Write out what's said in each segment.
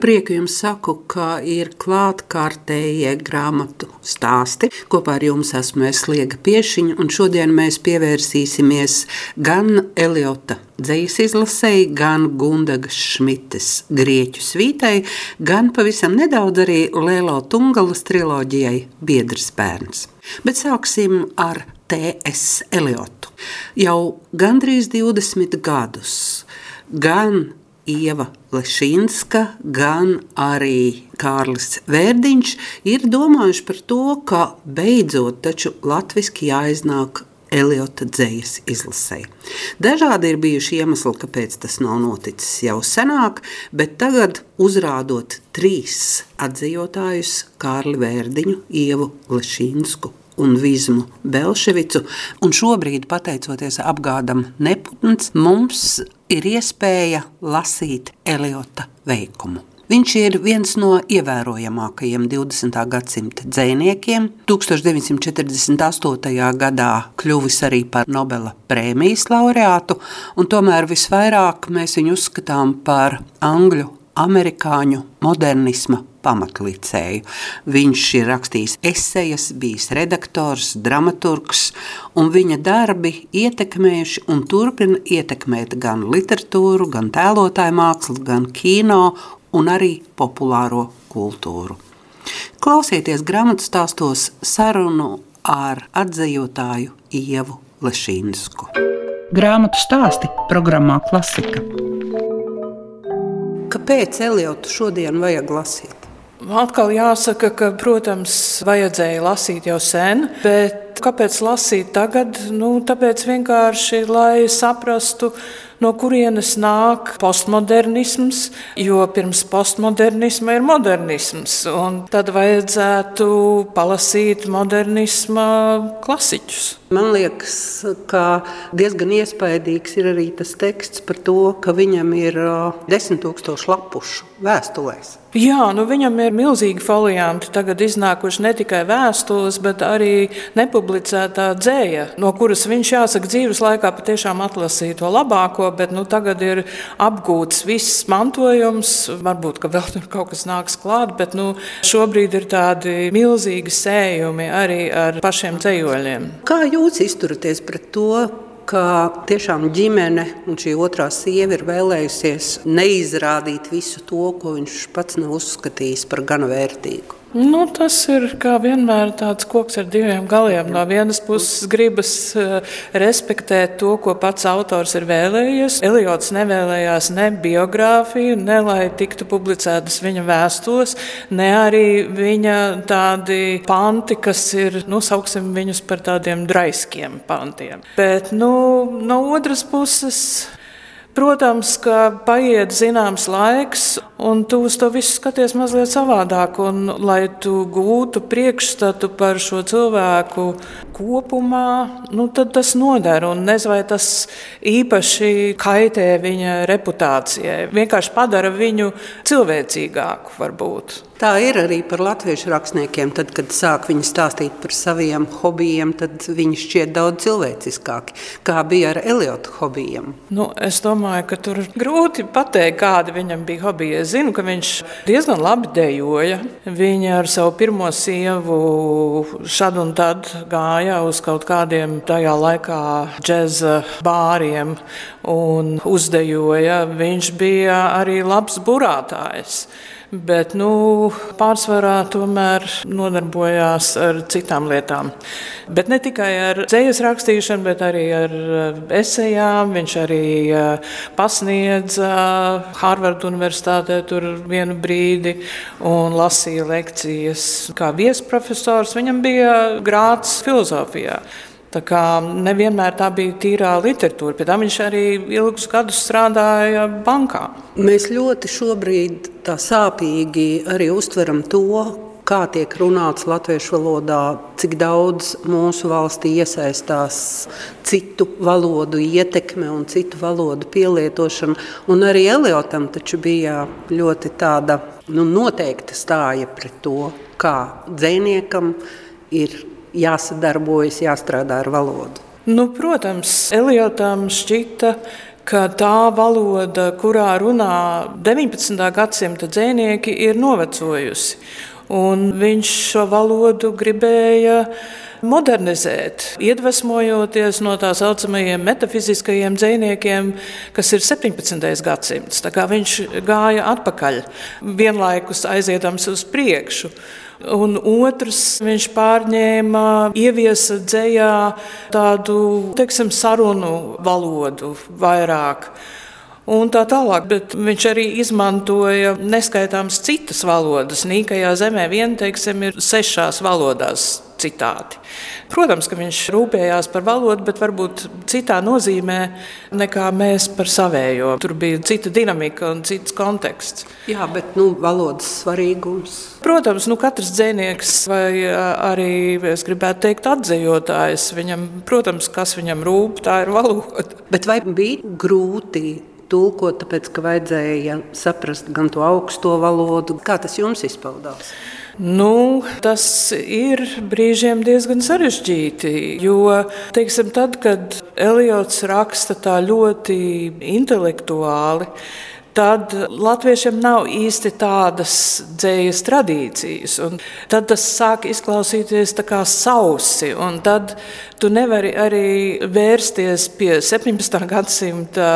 Prieku jums saku, ka ir klātkārtējie grāmatu stāsti. Kopā ar jums esmu Eslīga Piešiņa, un šodien mēs pievērsīsimies gan Eliota dzīslas izlasēji, gan Gundagas Šmites grieķu svītai, gan pavisam nedaudz arī Lēlo Tungalas triloģijai Biedrs bērns. Bet sāksim ar T.S. Eliotu. Jau gandrīz 20 gadus gan Ieva Lešinska, gan arī Kārlis Vērdiņš ir domājuši par to, ka beidzot taču latviski jāiznāk Eliota dzējas izlasē. Dažādi ir bijuši iemesli, kāpēc tas nav noticis jau senāk, bet tagad uzrādot trīs atzījotājus - Kārli Vērdiņu, Ievu Lešīnsku un Vizmu Belševicu. Un šobrīd, pateicoties apgādam Neputns, mums ir iespēja lasīt Eliota veikumu. Viņš ir viens no ievērojamākajiem 20. gadsimta dziniekiem. 1948. gadā kļuvis arī par Nobela prēmijas laureātu, un tomēr visvairāk mēs viņu uzskatām par angļu amerikāņu modernisma pamatlicēju. Viņš ir rakstījis esejas, bijis redaktors, dramaturgs, un viņa darbi ietekmējuši un turpina ietekmēt gan literatūru, gan tēlotāju mākslu, gan kino un arī populāro kultūru. Klausieties grāmatu stāstos sarunu ar atzījotāju Ievu Lešīnsku. Grāmatu stāsti programmā Klasika. Kāpēc Eliotu šodien vajag lasīt? Atkal jāsaka, ka, protams, vajadzēja lasīt jau sen, bet kāpēc lasīt tagad? Nu, tāpēc vienkārši, lai saprastu, no kurienes nāk postmodernisms, jo pirms postmodernisma ir modernisms. Tad vajadzētu palasīt modernisma klasiķus. Man liekas, ka diezgan iespaidīgs ir arī tas teksts par to, ka viņam ir desmit tūkstoši lapušu vēstulēs. Jā, nu viņam ir milzīgi folianti. Tagad iznākuši ne tikai vēstules, bet arī nepublicētā dzēja, no kuras viņš jāsaka dzīves laikā patiešām atlasīja to labāko, bet nu, tagad ir apgūts viss mantojums. Varbūt, ka vēl tur kaut kas nāks klāt, bet nu, šobrīd ir tādi milzīgi sējumi arī ar pašiem dzējoļiem. Kā jūs izturaties pret to? ka tiešām ģimene un šī otrā sieva ir vēlējusies neizrādīt visu to, ko viņš pats nav uzskatījis par gana vērtīgu. Nu, tas ir kā vienmēr tāds koks ar diviem galiem. No vienas puses, gribas uh, respektēt to, ko pats autors ir vēlējies. Eliots nevēlējās ne biogrāfiju, ne lai tiktu publicētas viņa vēstules, ne arī viņa tādi panti, kas ir, nu, sauksim viņus par tādiem draiskiem pantiem. Bet, nu, no otras puses, Protams, ka paiet zināms laiks, un tu uz to visu skaties mazliet savādāk. Un, lai tu gūtu priekšstatu par šo cilvēku kopumā, nu, tad tas noder. Un nezinu, vai tas īpaši kaitē viņa reputācijai. Vienkārši padara viņu cilvēcīgāku, varbūt. Tā ir arī par latviešu rakstniekiem. Tad, kad sāk viņi stāstīt par saviem hobijiem, tad viņi šķiet daudz cilvēciskāki. Kā bija ar Eliotu hobijiem? Nu, es domāju, ka tur grūti pateikt, kāda viņam bija hobija. Es zinu, ka viņš diezgan labi dejoja. Viņa ar savu pirmo sievu šad un tad gāja uz kaut kādiem tajā laikā džēza bāriem un uzdejoja. Viņš bija arī labs burātājs bet nu, pārsvarā tomēr nodarbojās ar citām lietām. Bet ne tikai ar dzīslu rakstīšanu, bet arī ar eh, esejām. Viņš arī eh, pasniedza Harvardu Universitātē vienu brīdi un lasīja lekcijas kā viesprofesors. Viņam bija grāts filozofijā. Tā kā nevienmēr tā bija tīrā literatūra, bet viņš arī ilgus gadus strādāja bankā. Mēs ļoti šobrīd tā sāpīgi arī uztveram to, kā tiek runāts latviešu valodā, cik daudz mūsu valstī iesaistās citu valodu ietekme un citu valodu pielietošana. Un arī Eliotam taču bija ļoti tāda nu, noteikta stāja pret to, kā dzēniekam ir jāsadarbojas, jāstrādā ar valodu. Nu, protams, Eliotam šķita, ka tā valoda, kurā runā 19. gadsimta dzēnieki, ir novecojusi. Un viņš šo valodu gribēja modernizēt, iedvesmojoties no tā saucamajiem metafiziskajiem dzīsniekiem, kas ir 17. gadsimts. Viņš gāja atpakaļ, vienlaikus aizietams uz priekšu. Un otrs, viņš pārņēma, ieviesa dzējā tādu teiksim, sarunu valodu vairāk. Un tā tālāk, bet viņš arī izmantoja neskaitāmas citas valodas. Nīkajā zemē vien, teiksim, ir sešās valodās citāti. Protams, ka viņš rūpējās par valodu, bet varbūt citā nozīmē nekā mēs par savējo. Tur bija cita dinamika un cits konteksts. Jā, bet nu, valodas svarīgums. Protams, nu, katrs dzinieks vai arī, es gribētu teikt, atzējotājs, viņam, protams, kas viņam rūp, tā ir valoda. Bet vai bija grūti tulkot, tāpēc ka vajadzēja saprast gan to augsto valodu, kā tas jums izpaudās? Nu, tas ir brīžiem diezgan sarežģīti. Jo, teiksim, tad, kad Eliots raksta tā ļoti intelektuāli, tad latviešiem nav īsti tādas dzīslas tradīcijas. Tad tas sāk izklausīties kā sausi. Tad tu nevari arī vērsties pie 17. gadsimta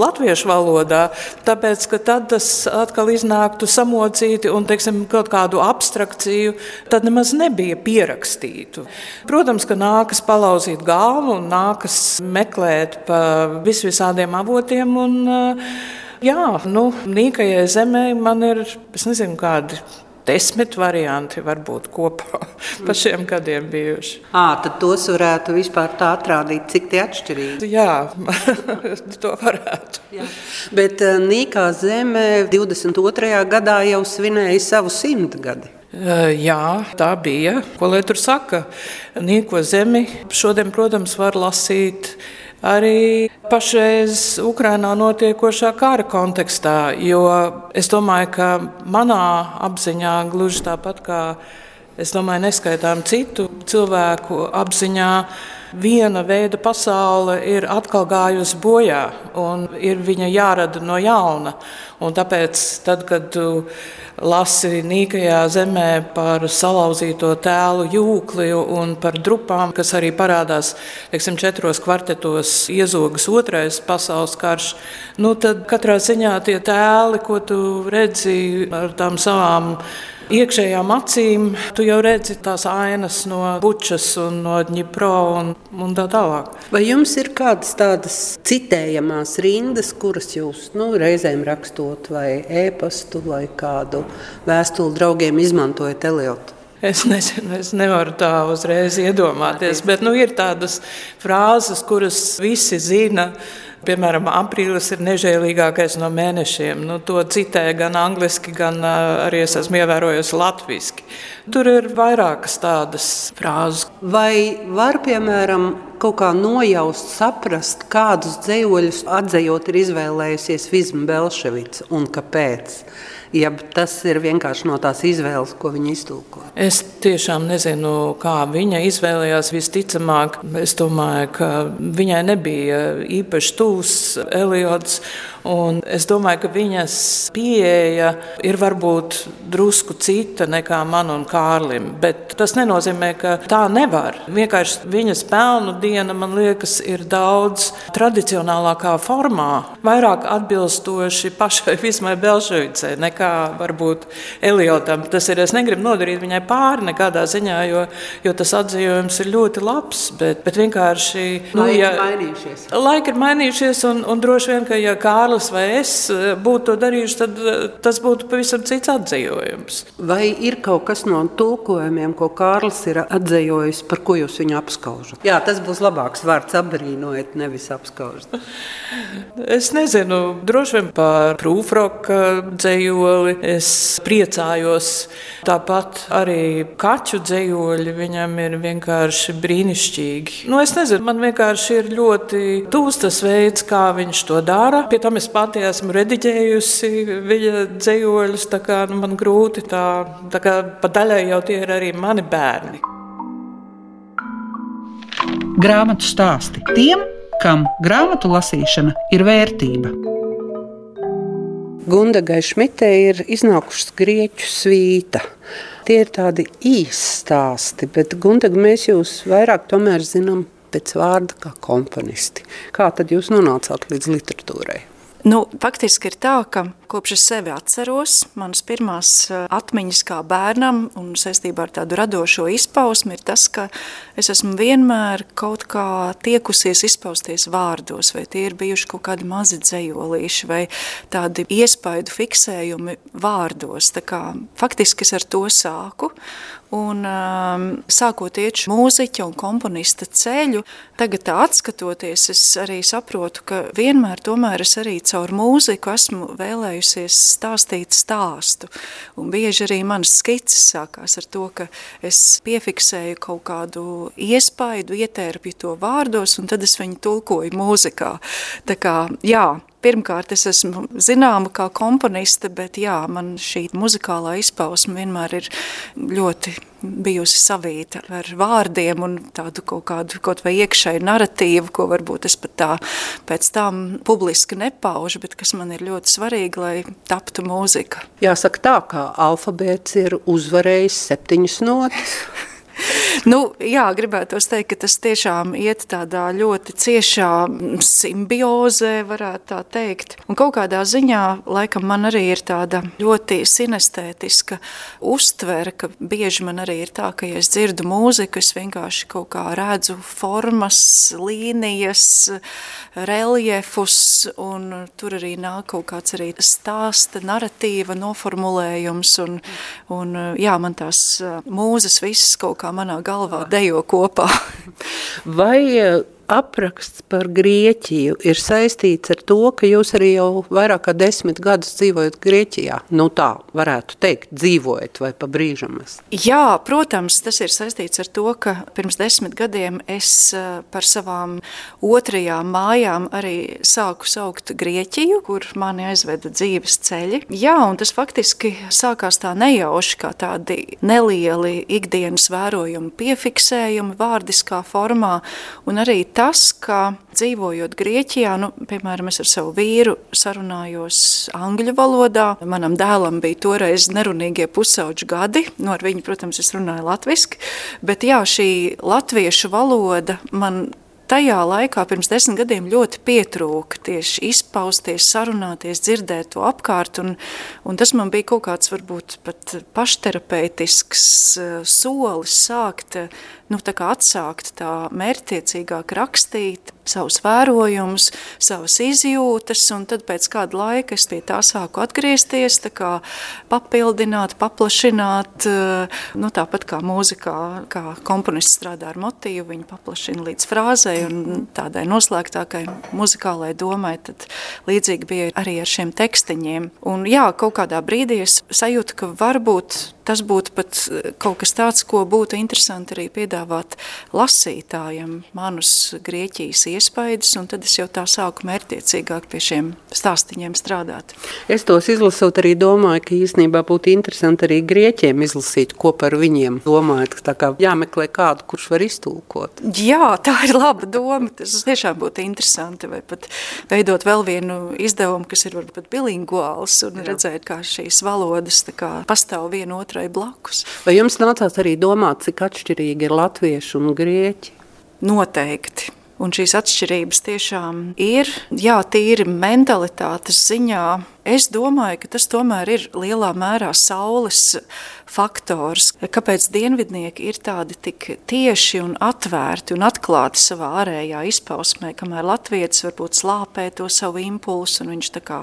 latviešu valodā, tāpēc ka tad tas atkal iznāktu samocīti un teiksim, kaut kādu abstrakciju. Tad nemaz nebija pierakstītu. Protams, ka nākas palauzīt galvu un nākas meklēt pa visvisādiem avotiem. Un, uh, Jā, nu, nīkajai zemē man ir, es nezinu, kādi desmit varianti varbūt kopā pa šiem gadiem bijuši. À, tad tos varētu vispār tā atrādīt, cik tie atšķirīgi. Jā, to varētu. Jā. Bet Nīkā zeme 22. gadā jau svinēja savu simtgadi. Jā, tā bija. Ko lai tur saka? Nīko zemi šodien, protams, var lasīt arī pašreiz Ukrainā notiekošā kara kontekstā. Jo es domāju, ka manā apziņā gluži tāpat kā es domāju, neskaitām citu cilvēku apziņā. Viena veida pasaule ir atkal gājusi bojā, un ir viņa jārada no jauna. Un tāpēc, tad, kad tu lasi nīkajā zemē par salauzīto tēlu jūkli un par drupām, kas arī parādās teiksim, četros kvartetos, iezogas otrais pasaules karš, nu, tad katrā ziņā tie tēli, ko tu redzi ar tām savām iekšējām acīm, tu jau redzi tās ainas no Bučas un no Dņipro un, un tā tālāk. Vai jums ir kādas tādas citējamās rindas, kuras jūs nu, reizēm rakstot vai ēpastu vai kādu vēstuli draugiem izmantojat Eliotu? Es nezinu, es nevaru tā uzreiz iedomāties, bet nu, ir tādas frāzes, kuras visi zina. Piemēram, aprīlis ir nežēlīgākais no mēnešiem. Nu, to citēju gan angliski, gan arī es esmu ievērojusi latviešu. Tur ir vairākas tādas frāzes. Vai var, piemēram, kaut kā nojaust, saprast, kādus dzējoļus atzējot ir izvēlējusies Vizma Belševica un kāpēc? Ja tas ir vienkārši no tās izvēles, ko viņa iztulko? Es tiešām nezinu, kā viņa izvēlējās. Visticamāk, es domāju, ka viņai nebija īpaši tūs Eliods. Un es domāju, ka viņas pieeja ir varbūt drusku cita nekā man un Kārlim. Bet tas nenozīmē, ka tā nevar. Vienkārši viņas pelnu diena, man liekas, ir daudz tradicionālākā formā, vairāk atbilstoši pašai Vismai Belševicai nekā varbūt Eliotam. Tas ir, es negribu nodarīt viņai pāri nekādā ziņā, jo, jo tas atzījums ir ļoti labs, bet, bet vienkārši. Nu, laiki ja, ir mainījušies. Laiki ir mainījušies. Un, un droši vien, ka ja Kārlis vai es eh, būtu to darījuši, tad eh, tas būtu pavisam cits atzījums. Vai ir kaut kas no tulkojumiem, ko Kārlis ir atzījis, par ko jūs viņu apskaužat? Jā, tas būs labāks vārds apbrīnojot, nevis apskaužat. Es nezinu, droši vien par prūfroka dzējoli es priecājos. Tāpat arī kaķu dzējoļi viņam ir vienkārši brīnišķīgi. Nu, es nezinu, man vienkārši ir ļoti tūs tas veids, kā viņš to dara. Pie tam es pati esmu rediģējusi viņa dzējoļus, tā kā nu, man grūti tā, tā kā pa daļai jau tie ir arī mani bērni. Grāmatu stāsti tiem, kam grāmatu lasīšana ir vērtība. Gundagai Šmitei ir iznākušas grieķu svīta. Tie ir tādi īsi stāsti, bet Gundaga mēs jūs vairāk zinām pēc vārda kā komponisti. Kā tad jūs nonācāt līdz literatūrai? Nu, faktiski ir tā, ka kopš es sevi atceros, manas pirmās atmiņas kā bērnam un saistībā ar tādu radošo izpausmi ir tas, ka es esmu vienmēr kaut kā tiekusies izpausties vārdos, vai tie ir bijuši kaut kādi mazi dzējolīši vai tādi iespaidu fiksējumi vārdos. Tā kā faktiski es ar to sāku Un, um, sākot iet mūziķa un komponista ceļu, tagad atskatoties, es arī saprotu, ka vienmēr tomēr es arī caur mūziku esmu vēlējusies stāstīt stāstu. Un bieži arī manas skices sākās ar to, ka es piefiksēju kaut kādu iespaidu, ietērpju to vārdos, un tad es viņu tulkoju mūzikā. Tā kā, jā, Pirmkārt, es esmu zināma kā komponiste, bet jā, man šī muzikālā izpausme vienmēr ir ļoti bijusi savīta ar vārdiem un tādu kaut kādu kaut vai iekšēju naratīvu, ko varbūt es pat tā pēc tam publiski nepaužu, bet kas man ir ļoti svarīgi, lai taptu mūzika. Jāsaka tā, ka alfabēts ir uzvarējis septiņas notis. Nu, jā, gribētu teikt, ka tas tiešām iet tādā ļoti ciešā simbiozē, varētu tā teikt. Un kaut kādā ziņā, laikam, man arī ir tāda ļoti sinestētiska uztvere, ka bieži man arī ir tā, ka, ja es dzirdu mūziku, es vienkārši kaut kā redzu formas, līnijas, reliefus, un tur arī nāk kaut kāds arī stāsta, narratīva noformulējums, un, un jā, man tās mūzes visas kaut kā manā galvā dejo kopā. Vai apraksts par Grieķiju ir saistīts ar to, ka jūs arī jau vairāk kā desmit gadus dzīvojat Grieķijā. Nu tā varētu teikt, dzīvojat vai pa brīžam. Jā, protams, tas ir saistīts ar to, ka pirms desmit gadiem es eh, par savām otrajām mājām arī sāku saukt Grieķiju, kur mani aizveda dzīves ceļi. Jā, un tas faktiski sākās tā nejauši, kā tādi nelieli ikdienas vērojumi piefiksējumi vārdiskā formā, un arī tā tas, ka dzīvojot Grieķijā, nu, piemēram, es ar savu vīru sarunājos angļu valodā. Manam dēlam bija toreiz nerunīgie pusauģi gadi, nu, ar viņu, protams, es runāju latviski, bet jā, šī latviešu valoda man tajā laikā, pirms desmit gadiem, ļoti pietrūka tieši izpausties, sarunāties, dzirdēt to apkārt. Un, un tas man bija kaut kāds varbūt pat pašterapeitisks uh, solis sākt nu, tā atsākt tā mērķtiecīgāk rakstīt savus vērojumus, savas izjūtas, un tad pēc kāda laika es pie tā sāku atgriezties, tā kā papildināt, paplašināt, nu, tāpat kā mūzikā, kā komponists strādā ar motīvu, viņi paplašina līdz frāzei un tādai noslēgtākai muzikālai domai, tad līdzīgi bija arī ar šiem tekstiņiem. Un jā, kaut kādā brīdī es sajūtu, ka varbūt tas būtu pat kaut kas tāds, ko būtu interesanti arī piedāvāt lasītājam manus Grieķijas iespaidus, un tad es jau tā sāku mērķiecīgāk pie šiem stāstiņiem strādāt. Es tos izlasot arī domāju, ka īstenībā būtu interesanti arī Grieķiem izlasīt, ko par viņiem domājat, tā kā jāmeklē kādu, kurš var iztulkot. Jā, tā ir laba doma, tas tiešām būtu interesanti, vai pat veidot vēl vienu izdevumu, kas ir varbūt bilinguāls, un Jā. redzēt, kā šīs valodas kā pastāv viena otrai blakus. Vai jums nācās arī domāt, cik atšķirīgi ir latvieši un grieķi? Noteikti. Un šīs atšķirības tiešām ir, jā, tīri mentalitātes ziņā Es domāju, ka tas tomēr ir lielā mērā saules faktors. Kāpēc dienvidnieki ir tādi tik tieši un atvērti un atklāti savā ārējā izpausmē, kamēr latviečs varbūt slāpē to savu impulsu un viņš kā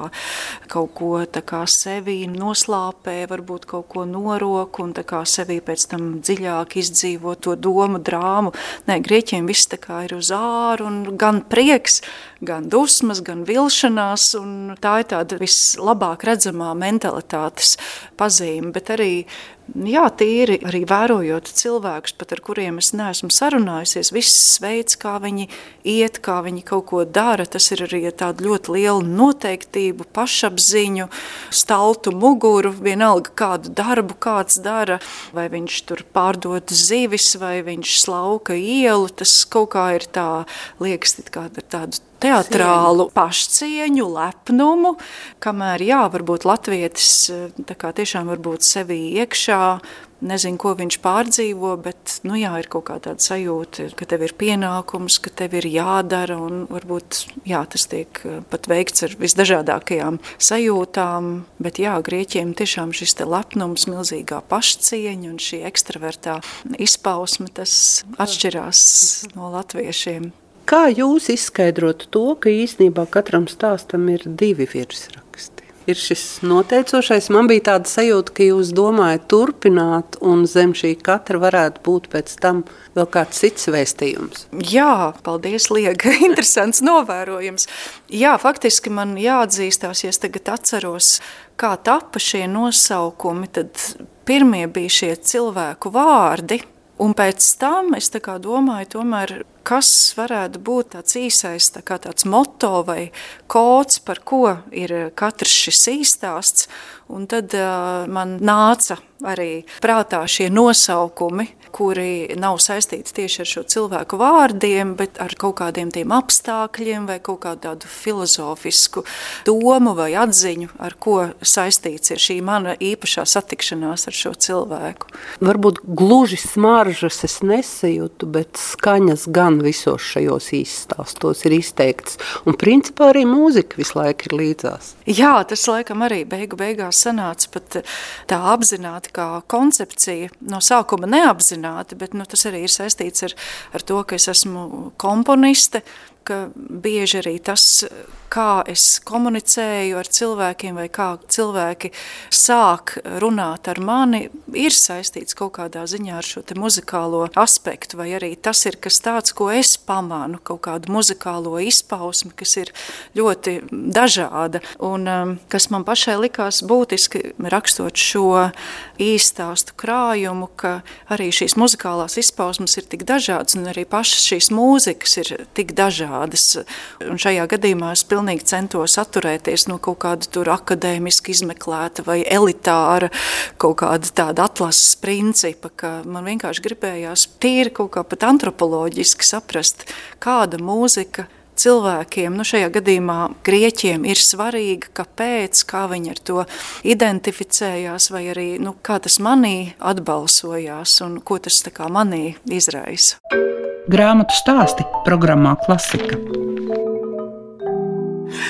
kaut ko kā sevī noslāpē, varbūt kaut ko norok un kā sevī pēc tam dziļāk izdzīvo to domu drāmu. Nē, grieķiem viss tā kā ir uz āru un gan prieks, gan dusmas, gan vilšanās un tā ir tāda vislabāk redzamā mentalitātes pazīme, bet arī Jā, tīri arī vērojot cilvēkus, pat ar kuriem es neesmu sarunājusies, viss veids, kā viņi iet, kā viņi kaut ko dara, tas ir arī tāda ļoti liela noteiktību, pašapziņu, staltu muguru, vienalga kādu darbu kāds dara, vai viņš tur pārdod zivis, vai viņš slauka ielu, tas kaut kā ir tā, liekas, kā tādu teatrālu pašcieņu, lepnumu, kamēr jā, varbūt latvietis kā tiešām varbūt sevī iekšā, nezinu, ko viņš pārdzīvo, bet, nu jā, ir kaut kā tāda sajūta, ka tev ir pienākums, ka tev ir jādara, un varbūt, jā, tas tiek pat veikts ar visdažādākajām sajūtām, bet jā, Grieķiem tiešām šis te lepnums, milzīgā pašcieņa un šī ekstravertā izpausme, tas atšķirās no latviešiem. Kā jūs izskaidrotu to, ka īsnībā katram stāstam ir divi virsraksti? Ir šis noteicošais. Man bija tāda sajūta, ka jūs domājat turpināt, un zem šī katra varētu būt pēc tam vēl kāds cits vēstījums. Jā, paldies, Liega. Interesants novērojums. Jā, faktiski man jāatzīstās, ja es tagad atceros, kā tapa šie nosaukumi, tad pirmie bija šie cilvēku vārdi, Un pēc tam es domāju, tomēr, kas varētu būt tāds īsais tā tāds moto vai kods, par ko ir katrs šis īstāsts. Un tad uh, man nāca arī prātā šie nosaukumi, kuri nav saistīti tieši ar šo cilvēku vārdiem, bet ar kaut kādiem tiem apstākļiem vai kaut kādu tādu filozofisku domu vai atziņu, ar ko saistīts ir šī mana īpašā satikšanās ar šo cilvēku. Varbūt gluži smaržas es nesajūtu, bet skaņas gan visos šajos izstāstos ir izteikts. Un principā arī mūzika visu laiku ir līdzās. Jā, tas laikam arī beigu beigās sanāca pat tā apzināti kā koncepcija no sākuma neapzināti apzināti, bet nu, tas arī ir saistīts ar, ar to, ka es esmu komponiste, ka bieži arī tas, kā es komunicēju ar cilvēkiem, vai kā cilvēki sāk runāt ar mani, ir saistīts kaut kādā ziņā ar šo muzikālo aspektu, vai arī tas ir kas tāds, ko es pamanu, kaut kādu muzikālo izpausmi, kas ir ļoti dažāda, un um, kas man pašai likās būtiski rakstot šo īstāstu krājumu, ka arī šīs muzikālās izpausmes ir tik dažādas, un arī pašas šīs mūzikas ir tik dažādas dažādas. Un šajā gadījumā es pilnīgi centos atturēties no kaut kāda tur akadēmiski izmeklēta vai elitāra kaut kāda tāda atlases principa, ka man vienkārši gribējās tīri kaut kā pat antropoloģiski saprast, kāda mūzika cilvēkiem, nu šajā gadījumā grieķiem, ir svarīga, kāpēc, kā viņi ar to identificējās, vai arī nu, kā tas manī atbalsojās un ko tas manī izraisa grāmatu stāsti programmā Klasika.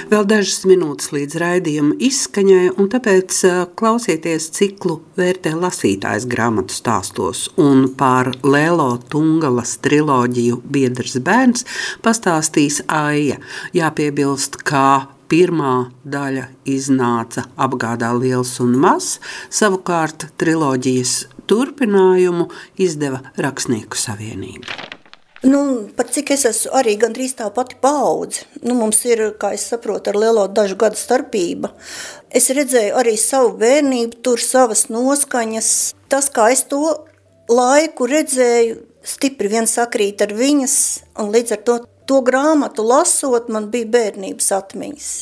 Vēl dažas minūtes līdz raidījuma izskaņai, un tāpēc klausieties ciklu vērtē lasītājs grāmatu stāstos. Un par Lēlo Tungalas triloģiju Biedrs bērns pastāstīs Aija. Jāpiebilst, ka pirmā daļa iznāca apgādā liels un mazs, savukārt triloģijas turpinājumu izdeva Rakstnieku savienība. Nu, pat cik es esmu arī gandrīz tā pati paudze. Nu, mums ir, kā es saprotu, ar lielo dažu gadu starpība. Es redzēju arī savu bērnību, tur savas noskaņas. Tas, kā es to laiku redzēju, stipri vien sakrīt ar viņas, un līdz ar to, to grāmatu lasot, man bija bērnības atmiņas.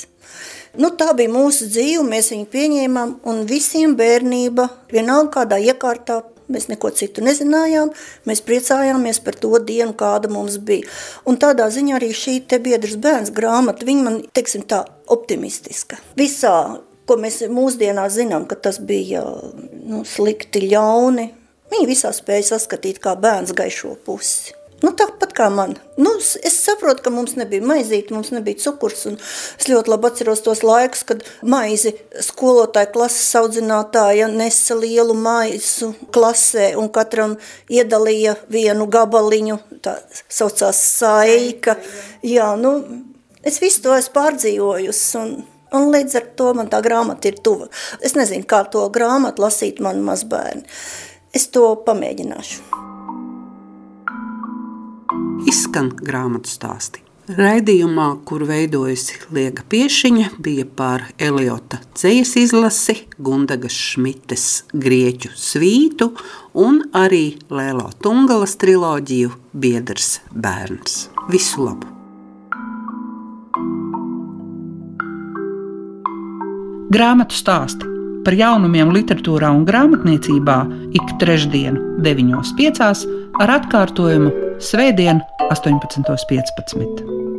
Nu, tā bija mūsu dzīve, mēs viņu pieņēmām, un visiem bērnība, vienalga kādā iekārtā Mēs neko citu nezinājām, mēs priecājāmies par to dienu, kāda mums bija. Un tādā ziņā arī šī te biedrs bērns grāmata, viņa man, teiksim tā, optimistiska. Visā, ko mēs mūsdienā zinām, ka tas bija nu, slikti, ļauni, viņi visā spēja saskatīt kā bērns gaišo pusi. Nu, tāpat kā man. Nu, es saprotu, ka mums nebija maizīte, mums nebija cukurs. Es ļoti labi atceros tos laikus, kad maizi skolotāja klases audzinātāja nesa lielu maisu klasē un katram iedalīja vienu gabaliņu, tā saucās saika. Jā, nu, es visu to esmu pārdzīvojusi un Un līdz ar to man tā grāmata ir tuva. Es nezinu, kā to grāmatu lasīt mani mazbērni. Es to pamēģināšu. Izskan grāmatu stāsti. Raidījumā, kur veidojusi Liega Piešiņa, bija par Eliota ceļas izlasi, Gundagas Šmites grieķu svītu un arī Lēlo Tungalas triloģiju Biedrs bērns. Visu labu! Grāmatu stāsti par jaunumiem literatūrā un grāmatniecībā ik trešdienu, 9.5. ar atkārtojumu Svētdien, 18.15.